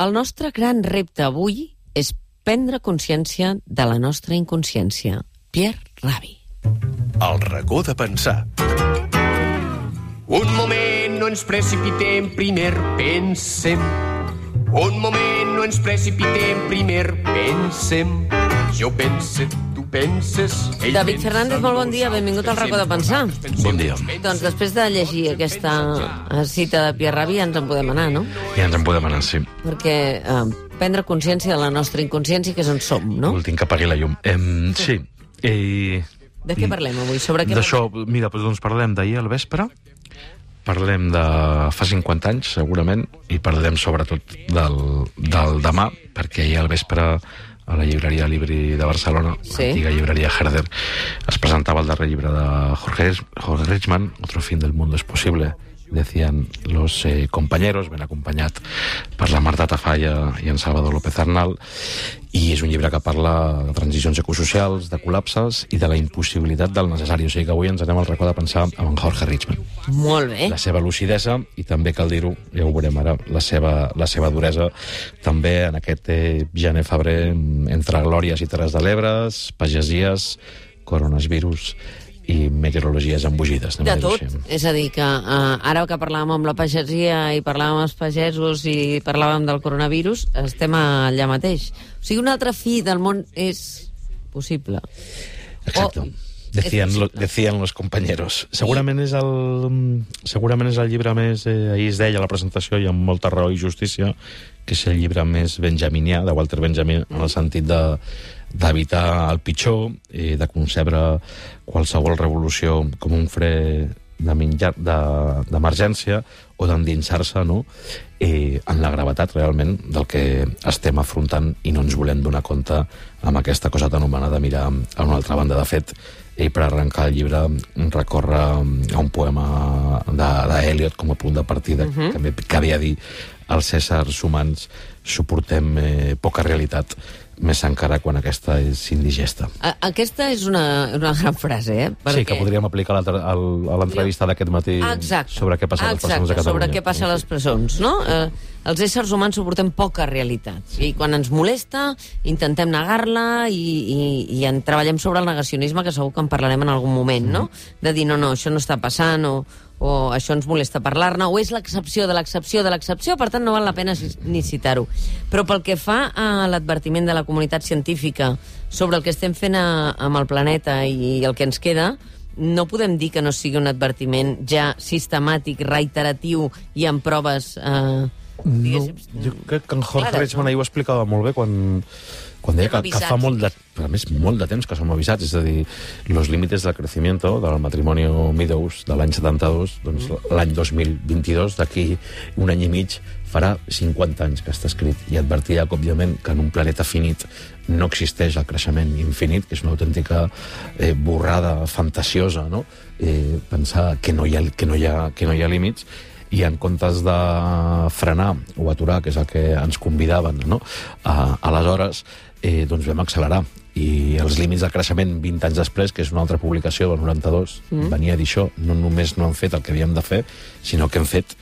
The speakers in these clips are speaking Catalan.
el nostre gran repte avui és prendre consciència de la nostra inconsciència. Pierre Ravi. El racó de pensar. Un moment, no ens precipitem, primer pensem. Un moment, no ens precipitem, primer pensem. Jo pense, penses... Ell David pensa, Fernández, molt bon dia, benvingut al racó de pensar. Bon dia. Doncs després de llegir aquesta eh, cita de Pierre Ravi ja ens en podem anar, no? Ja ens en podem anar, sí. Perquè eh, prendre consciència de la nostra inconsciència, que és on som, no? L'últim que apagui la llum. Em, sí. Eh, De què parlem avui? Sobre què D'això, mira, doncs parlem d'ahir al vespre, parlem de fa 50 anys, segurament, i parlem sobretot del, del demà, perquè ahir al vespre a la llibreria Libri de Barcelona, Sí. l'antiga llibreria Herder, es presentava el darrer llibre de Jorge, Jorge Richman, Otro fin del mundo es posible, decían los eh, compañeros, ben acompanyat per la Marta Tafalla i en Salvador López Arnal, i és un llibre que parla de transicions ecosocials, de col·lapses i de la impossibilitat del necessari. O sigui que avui ens anem al racó de pensar amb en Jorge Richman. Molt bé. La seva lucidesa i també, cal dir-ho, ja ho veurem ara, la seva, la seva duresa també en aquest eh, gener-febrer entre glòries i terres de l'Ebres, pagesies, coronavirus i meteorologies embogides. De tot. així. És a dir, que uh, ara que parlàvem amb la pagesia i parlàvem amb els pagesos i parlàvem del coronavirus, estem allà mateix. O sigui, un altre fi del món és possible. Exacto. Oh, Decían, lo, decían los compañeros. Segurament és el, segurament és el llibre més... Eh, ahir es deia a la presentació, i amb molta raó i justícia, que és el llibre més benjaminià, de Walter Benjamin, en el sentit de el pitjor, eh, de concebre qualsevol revolució com un fre de menjar- de- d'emergència o d'endinsar-se no? eh, en la gravetat realment del que estem afrontant i no ens volem donar compte amb aquesta cosa tan humana de mirar a una altra banda. De fet, ell per arrencar el llibre recorre a un poema d'Eliot com a punt de partida, uh -huh. que, que havia dit els éssers humans suportem eh, poca realitat, més encara quan aquesta és indigesta. A aquesta és una, una gran frase, eh? Sí, que podríem aplicar a l'entrevista d'aquest matí Exacte. sobre què passa a les Exacte, persones a Catalunya. sobre què passa a les presons, no? Eh, els éssers humans suportem poca realitat. I quan ens molesta, intentem negar-la i, i, i en treballem sobre el negacionisme, que segur que en parlarem en algun moment, no? Mm-hmm. De dir, no, no, això no està passant, o, o això ens molesta parlar-ne, o és l'excepció de l'excepció de l'excepció, per tant no val la pena ni citar-ho. Però pel que fa a l'advertiment de la comunitat científica sobre el que estem fent a, amb el planeta i el que ens queda, no podem dir que no sigui un advertiment ja sistemàtic, reiteratiu i amb proves... Eh, No, jo crec que en Jorge no? ahir ho explicava molt bé quan, quan deia que, que fa molt de, a més, molt de temps que som avisats, és a dir, los límites del crecimiento del matrimoni Meadows de l'any 72, doncs Mm. l'any 2022, d'aquí un any i mig, farà 50 anys que està escrit i advertia que, òbviament, que en un planeta finit no existeix el creixement infinit, que és una autèntica eh, borrada fantasiosa, no? Eh, pensar que no, hi ha, que, no hi ha, que no hi ha límits, i en comptes de frenar o aturar, que és el que ens convidaven, no? A, aleshores, eh, doncs vam accelerar. I els límits del creixement 20 anys després, que és una altra publicació del 92, mm. venia a dir això. No només no hem fet el que havíem de fer, sinó que hem fet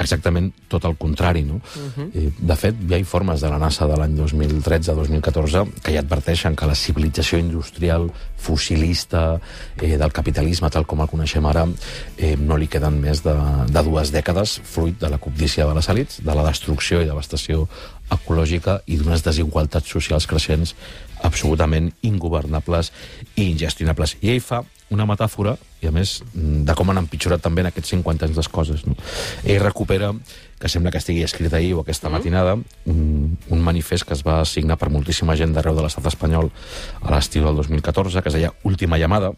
exactament tot el contrari. No? Uh -huh. eh, de fet, hi ha informes de la NASA de l'any 2013-2014 que ja adverteixen que la civilització industrial fossilista eh, del capitalisme, tal com el coneixem ara, eh, no li queden més de, de dues dècades, fruit de la cobdícia de les elites, de la destrucció i devastació ecològica i d'unes desigualtats socials creixents absolutament ingovernables i ingestionables. I ell fa una metàfora, i a més, mm, de com han empitjorat també en aquests 50 anys les coses. No? Ell recupera, que sembla que estigui escrit ahir o aquesta matinada, un, un manifest que es va signar per moltíssima gent d'arreu de l'estat espanyol a l'estiu del 2014, que es deia Última llamada,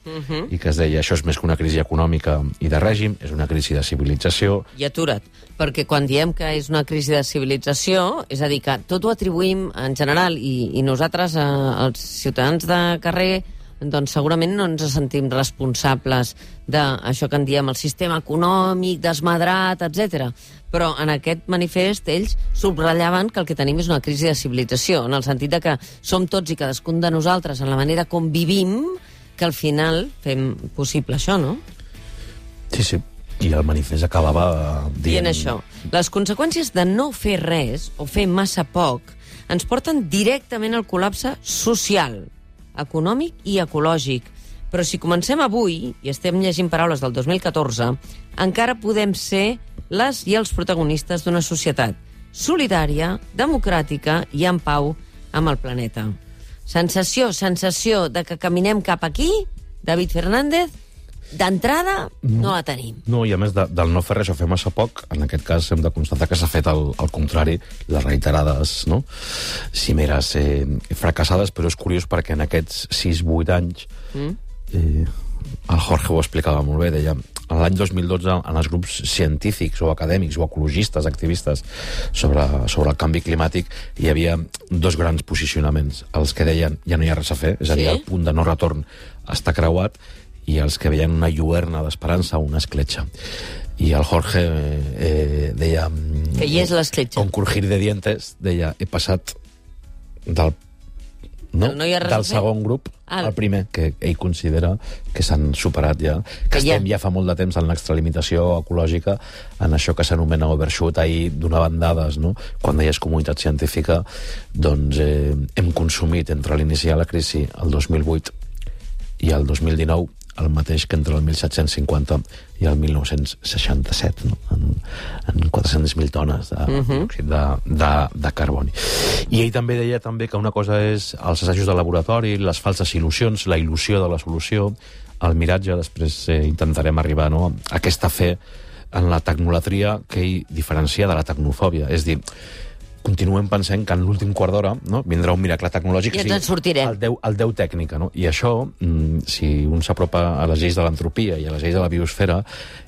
i que es deia això és més que una crisi econòmica i de règim, és una crisi de civilització, I atura't, perquè quan diem que és una crisi de civilització, és a dir, que tot ho atribuïm en general, i, i nosaltres, eh, els ciutadans de carrer, doncs segurament no ens sentim responsables d'això que en diem el sistema econòmic, desmadrat, etc. Però en aquest manifest ells subratllaven que el que tenim és una crisi de civilització, en el sentit de que som tots i cadascun de nosaltres en la manera com vivim que al final fem possible això, no? Sí, sí. I el manifest acabava dient... Dient això. Les conseqüències de no fer res o fer massa poc ens porten directament al col·lapse social, econòmic i ecològic. Però si comencem avui, i estem llegint paraules del 2014, encara podem ser les i els protagonistes d'una societat solidària, democràtica i en pau amb el planeta. Sensació, sensació de que caminem cap aquí, David Fernández, d'entrada no la tenim. No, i a més de, del no fer res o fer massa poc, en aquest cas hem de constatar que s'ha fet el, el contrari, les reiterades no? cimeres eh, fracassades, però és curiós perquè en aquests 6-8 anys mm. eh, el Jorge ho explicava molt bé, deia l'any 2012 en els grups científics o acadèmics o ecologistes, activistes sobre, sobre el canvi climàtic hi havia dos grans posicionaments els que deien ja no hi ha res a fer, és a dir, Sí? el punt de no retorn està creuat i els que veien una lluerna d'esperança, una escletxa. I el Jorge eh, eh, deia... mm, Que hi és l'escletxa. Con crujir de dientes, deia, he passat del no, no hi ha res del segon grup Al- al primer, que ell considera que s'han superat ja, que, Que ja- estem ja fa molt de temps en l'extralimitació ecològica, en això que s'anomena overshoot, ahir donaven dades, no? quan deies comunitat científica, doncs eh, hem consumit entre l'inici de la crisi, el 2008, i el 2019 el mateix que entre el 1750 i el 1967, no? en, en 400.000 tones de, uh -huh. de, de, de carboni. I ell també deia també que una cosa és els assajos de laboratori, les falses il·lusions, la il·lusió de la solució, el miratge, després eh, intentarem arribar no? a aquesta fe en la tecnolatria que ell diferencia de la tecnofòbia. És dir, continuem pensant que en l'últim quart d'hora no, vindrà un miracle tecnològic I ens sí, en sortirem. el Déu, el Déu tècnica, no? I això, mm, si un s'apropa a les lleis de l'entropia i a les lleis de la biosfera,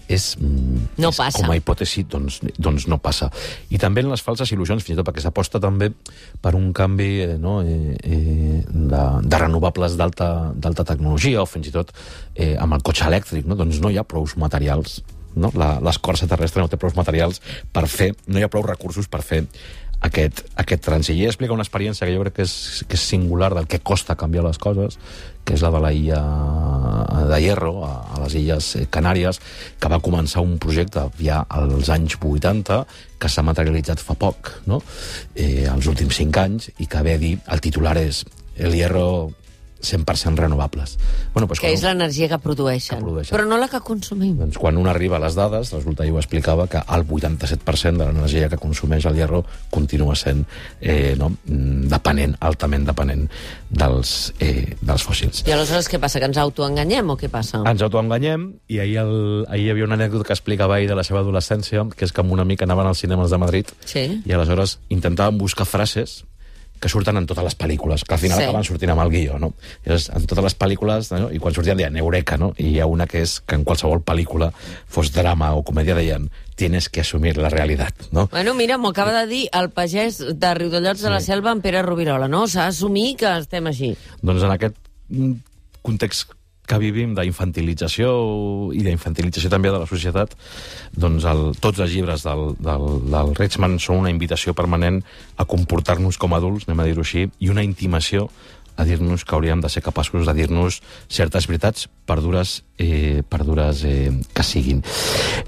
és, mm, No és passa. com a hipòtesi, doncs, doncs no passa. I també en les falses il·lusions, fins i tot perquè s'aposta també per un canvi eh, no, eh, eh, de, de renovables d'alta tecnologia, o fins i tot eh, amb el cotxe elèctric, no? doncs no hi ha prous materials no? L'escorça terrestre no té prou materials per fer, no hi ha prou recursos per fer aquest, aquest trànsit. I explica una experiència que jo crec que és, que és singular del que costa canviar les coses, que és la de la illa de Hierro, a, a les illes Canàries, que va començar un projecte ja als anys 80, que s'ha materialitzat fa poc, no? eh, els últims 5 anys, i que ve a dir, el titular és el Hierro 100% renovables. Bueno, doncs Que és l'energia que produeixen. Que produeixen. Però no la que consumim. doncs quan un arriba a les dades, resulta, jo ho explicava, que el 87% de l'energia que consumeix el hierro continua sent eh, no, mm, depenent, altament depenent dels, eh, dels fòssils. I aleshores què passa? Que ens autoenganyem o què passa? Ens autoenganyem i ahir, el, ahir hi havia una anècdota que explicava ell de la seva adolescència, que és que amb un amic anaven als cinemes de Madrid Sí. i aleshores intentàvem buscar frases que surten en totes les pel·lícules, que al final Sí. sí. acaben sortint amb el guió, no? Llavors, en totes les pel·lícules, no? i quan sortien deien Eureka, no? I hi ha una que és que en qualsevol pel·lícula, fos drama o comèdia, deien tienes que assumir la realitat, no? Bueno, mira, m'ho acaba de dir el pagès de Riudellots de la Selva, en Pere Rovirola, no? S'ha d'assumir que estem així. Doncs en aquest mm, context que vivim d'infantilització i d'infantilització també de la societat, doncs el, tots els llibres del, del, del Richman són una invitació permanent a comportar-nos com a adults, anem a dir-ho així, i una intimació a dir-nos que hauríem de ser capaços de dir-nos certes veritats, per dures, eh, per dures eh, que siguin.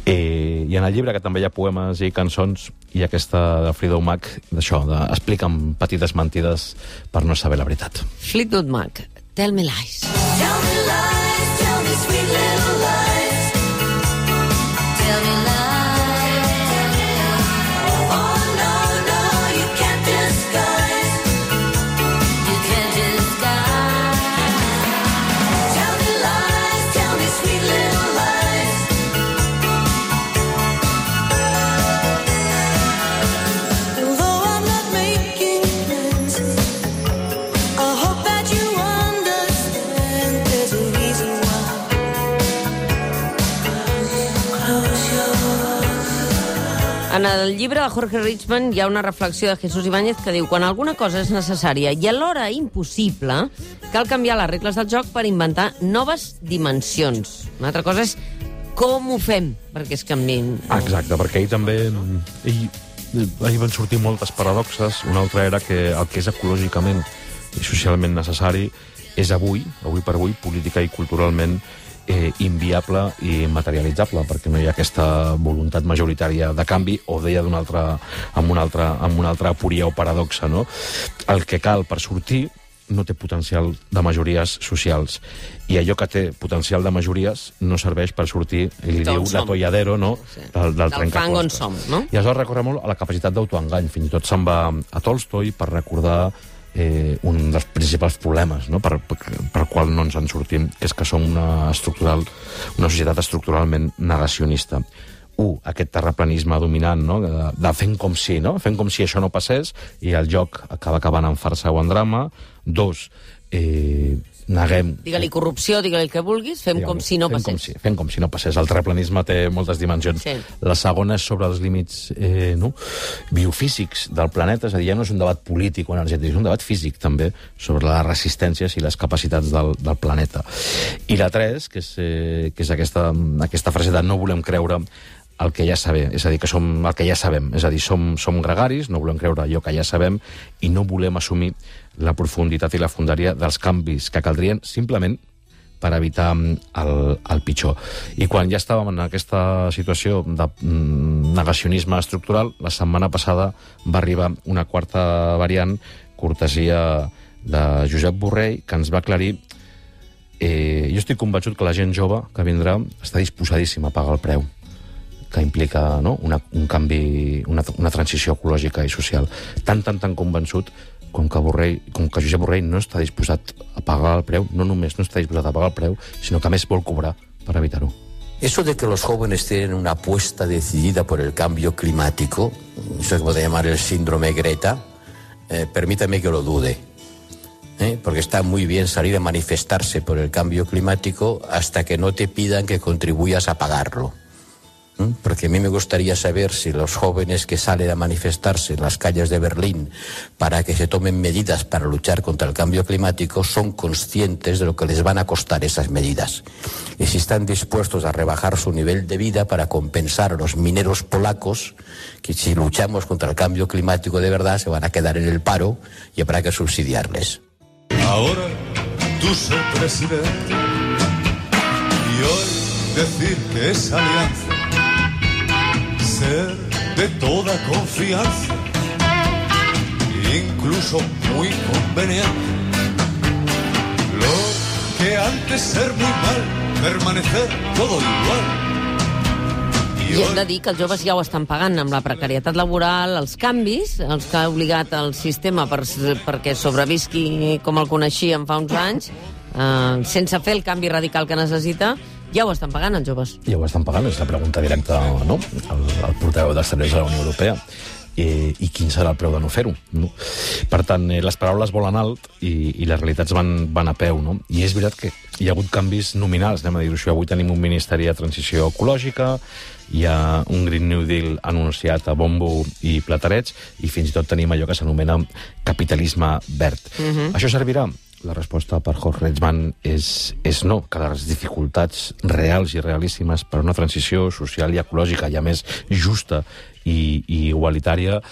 Eh, I en el llibre, que també hi ha poemes i cançons, i aquesta de Frida Mac, d'això, de, explica'm petites mentides per no saber la veritat. Fleetwood Mac, Tell Me Lies. Tell me lies, sweet el llibre de Jorge Richman hi ha una reflexió de Jesús Ibáñez que diu quan alguna cosa és necessària i alhora impossible, cal canviar les regles del joc per inventar noves dimensions. Una altra cosa és com ho fem perquè es canviïn. Exacte, perquè ell també... Ell, ahir van sortir moltes paradoxes. Una altra era que el que és ecològicament i socialment necessari és avui, avui per avui, política i culturalment eh, inviable i materialitzable, perquè no hi ha aquesta voluntat majoritària de canvi, o deia d'una altra, amb, una altra, amb una altra aporia o paradoxa, no? El que cal per sortir no té potencial de majories socials. I allò que té potencial de majories no serveix per sortir, i li diu som. l'atolladero, no?, Sí. del, del, Del fang on som, no? I aleshores recorre molt a la capacitat d'autoengany. Fins i tot se'n va a Tolstoi per recordar eh, un dels principals problemes no? per, per, per qual no ens en sortim, que és que som una, estructural, una societat estructuralment negacionista. Un, aquest terraplanisme dominant, no? de, de fent com si, no? fent com si això no passés, i el joc acaba acabant en farsa o en drama. Dos, eh, neguem Digue-li corrupció, digue-li el que vulguis, fem com si no fem passés. Com si, fem com si no passés. El terraplanisme té moltes dimensions. Sí. La segona és sobre els límits eh, no? biofísics del planeta, és a dir, ja no és un debat polític o energètic, és un debat físic també sobre les resistències i les capacitats del, del planeta. I la tres, que és, eh, que és aquesta, aquesta frase de no volem creure el que ja sabem, és a dir, que som el que ja sabem, és a dir, som, som gregaris, no volem creure allò que ja sabem i no volem assumir la profunditat i la fundaria dels canvis que caldrien simplement per evitar mm, el, el pitjor. I quan ja estàvem en aquesta situació de mm, negacionisme estructural, la setmana passada va arribar una quarta variant, cortesia de Josep Borrell, que ens va aclarir eh, jo estic convençut que la gent jove que vindrà està disposadíssima a pagar el preu que implica no? una, un canvi, una, una transició ecològica i social. Tan, tan, tan convençut com que, Borrell, com que Josep Borrell no està disposat a pagar el preu, no només no està disposat a pagar el preu, sinó que a més vol cobrar per evitar-ho. Eso de que los jóvenes tienen una apuesta decidida por el cambio climático, eso que puede llamar el síndrome Greta, eh, permítame que lo dude. ¿eh? Porque está muy bien salir a manifestarse por el cambio climático hasta que no te pidan que contribuyas a pagarlo. Porque a mí me gustaría saber si los jóvenes que salen a manifestarse en las calles de Berlín para que se tomen medidas para luchar contra el cambio climático son conscientes de lo que les van a costar esas medidas. Y si están dispuestos a rebajar su nivel de vida para compensar a los mineros polacos, que si luchamos contra el cambio climático de verdad se van a quedar en el paro y habrá que subsidiarles. Ahora tú ser presidente y hoy decir que es alianza, ser de toda confianza, incluso muy conveniente. Lo que antes ser muy mal, permanecer todo igual. I hem de dir que els joves ja ho estan pagant amb la precarietat laboral, els canvis, els que ha obligat el sistema per, perquè sobrevisqui com el coneixíem fa uns anys, eh, sense fer el canvi radical que necessita, ja ho estan pagant els joves. Ja ho estan pagant, és la pregunta directa no? al, al portaveu d'Exteriors de la Unió Europea. I, I quin serà el preu de no fer-ho? No? Per tant, eh, les paraules volen alt i, i les realitats van, van a peu. No? I és veritat que hi ha hagut canvis nominals, anem a dir-ho així. Avui tenim un Ministeri de Transició Ecològica, hi ha un Green New Deal anunciat a bombo i platarets, i fins i tot tenim allò que s'anomena capitalisme verd. Això servirà? La resposta per Jorge Reichmann és, és no, que les dificultats reals i realíssimes per una transició social i ecològica, i a més justa i, i igualitària,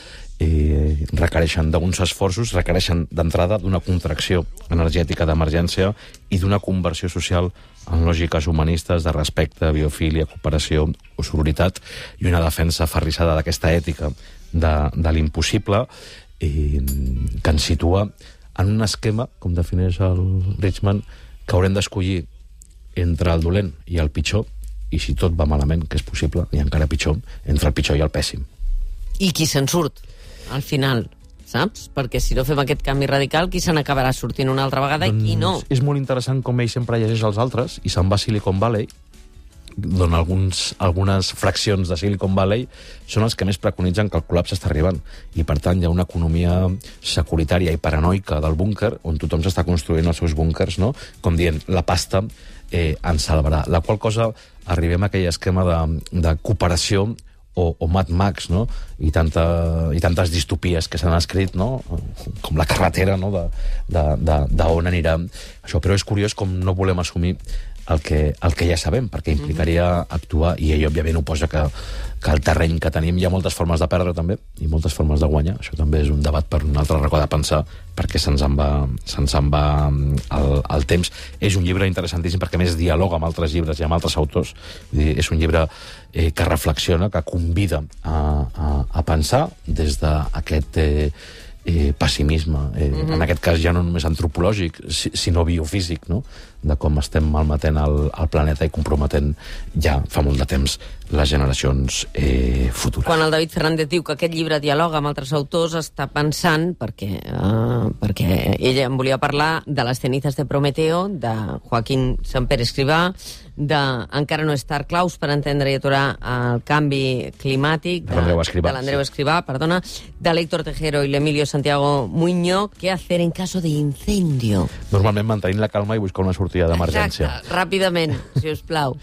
eh, requereixen d'uns esforços, requereixen d'entrada d'una contracció energètica d'emergència i d'una conversió social en lògiques humanistes de respecte, biofília, cooperació o sororitat i una defensa aferrissada d'aquesta ètica de, de l'impossible eh, que ens situa en un esquema, com defineix el Richman, que haurem d'escollir entre el dolent i el pitjor, i si tot va malament, que és possible, i encara pitjor, entre el pitjor i el pèssim. I qui se'n surt, al final, saps? Perquè si no fem aquest canvi radical, qui se n'acabarà sortint una altra vegada i qui no? És molt interessant com ell sempre llegeix els altres, i se'n va a Silicon Valley, d'on algunes fraccions de Silicon Valley són els que més preconitzen que el col·lapse està arribant. I, per tant, hi ha una economia securitària i paranoica del búnquer, on tothom s'està construint els seus búnkers, no? com dient, la pasta eh, ens salvarà. La qual cosa arribem a aquell esquema de, de cooperació o, o Mad Max, no? I, tanta, i tantes distopies que s'han escrit, no? Com la carretera, no? De, de, de, de on anirà això. Però és curiós com no volem assumir el que, el que ja sabem, perquè implicaria actuar, i ell, òbviament, ho posa que, que el terreny que tenim hi ha moltes formes de perdre, també, i moltes formes de guanyar. Això també és un debat per un altre racó de pensar, perquè se'ns en va, se'ns en va el, el temps. És un llibre interessantíssim perquè, més, dialoga amb altres llibres i amb altres autors. Vull dir, és un llibre eh, que reflexiona, que convida a, a, a pensar des d'aquest... Eh, eh, pessimisme, eh, mm -hmm. en aquest cas ja no només antropològic, si- sinó biofísic, no? De com estem malmetent el, el planeta i comprometent ja fa molt de temps les generacions eh, futures. Quan el David Fernández diu que aquest llibre dialoga amb altres autors, està pensant, perquè, uh, perquè ella em volia parlar de les cenizas de Prometeo, de Joaquín Samper Escrivà, de Encara no és tard claus per entendre i aturar el canvi climàtic, De de l'Andreu Escrivà, perdona, de l'Héctor Tejero i l'Emilio Santiago Muñoz, què hacer en caso de incendio. Normalment mantenint la calma i buscar una sortida d'emergència. Exacte, ràpidament, si us plau.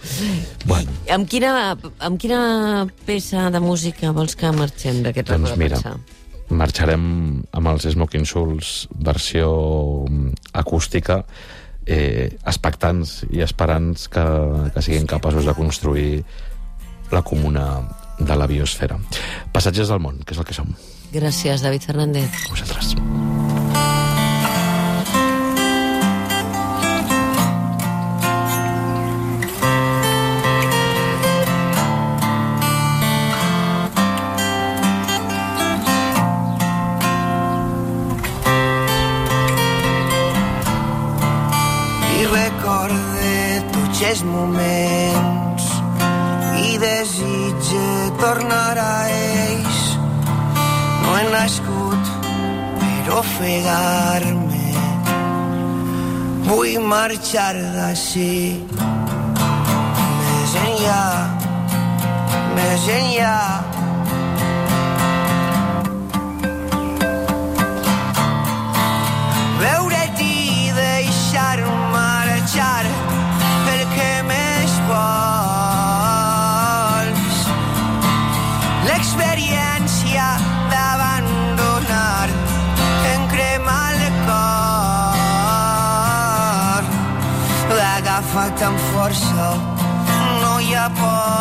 Bueno. Amb quina, amb quina peça de música vols que marxem d'aquest Doncs racó de mira, pensar? marxarem amb els Smoking Souls versió mm, acústica eh, expectants i esperants que, que siguin capaços de construir la comuna de la biosfera. Passatges del món, que és el que som. Gràcies, David Fernández. Vosaltres. Desitge tornar a ells. No he nascut per ofegar-me, vull marxar d'ací. Més enllà, més enllà, L'experiència d'abandonar em crema el cor. L'agafat amb força, no hi ha por.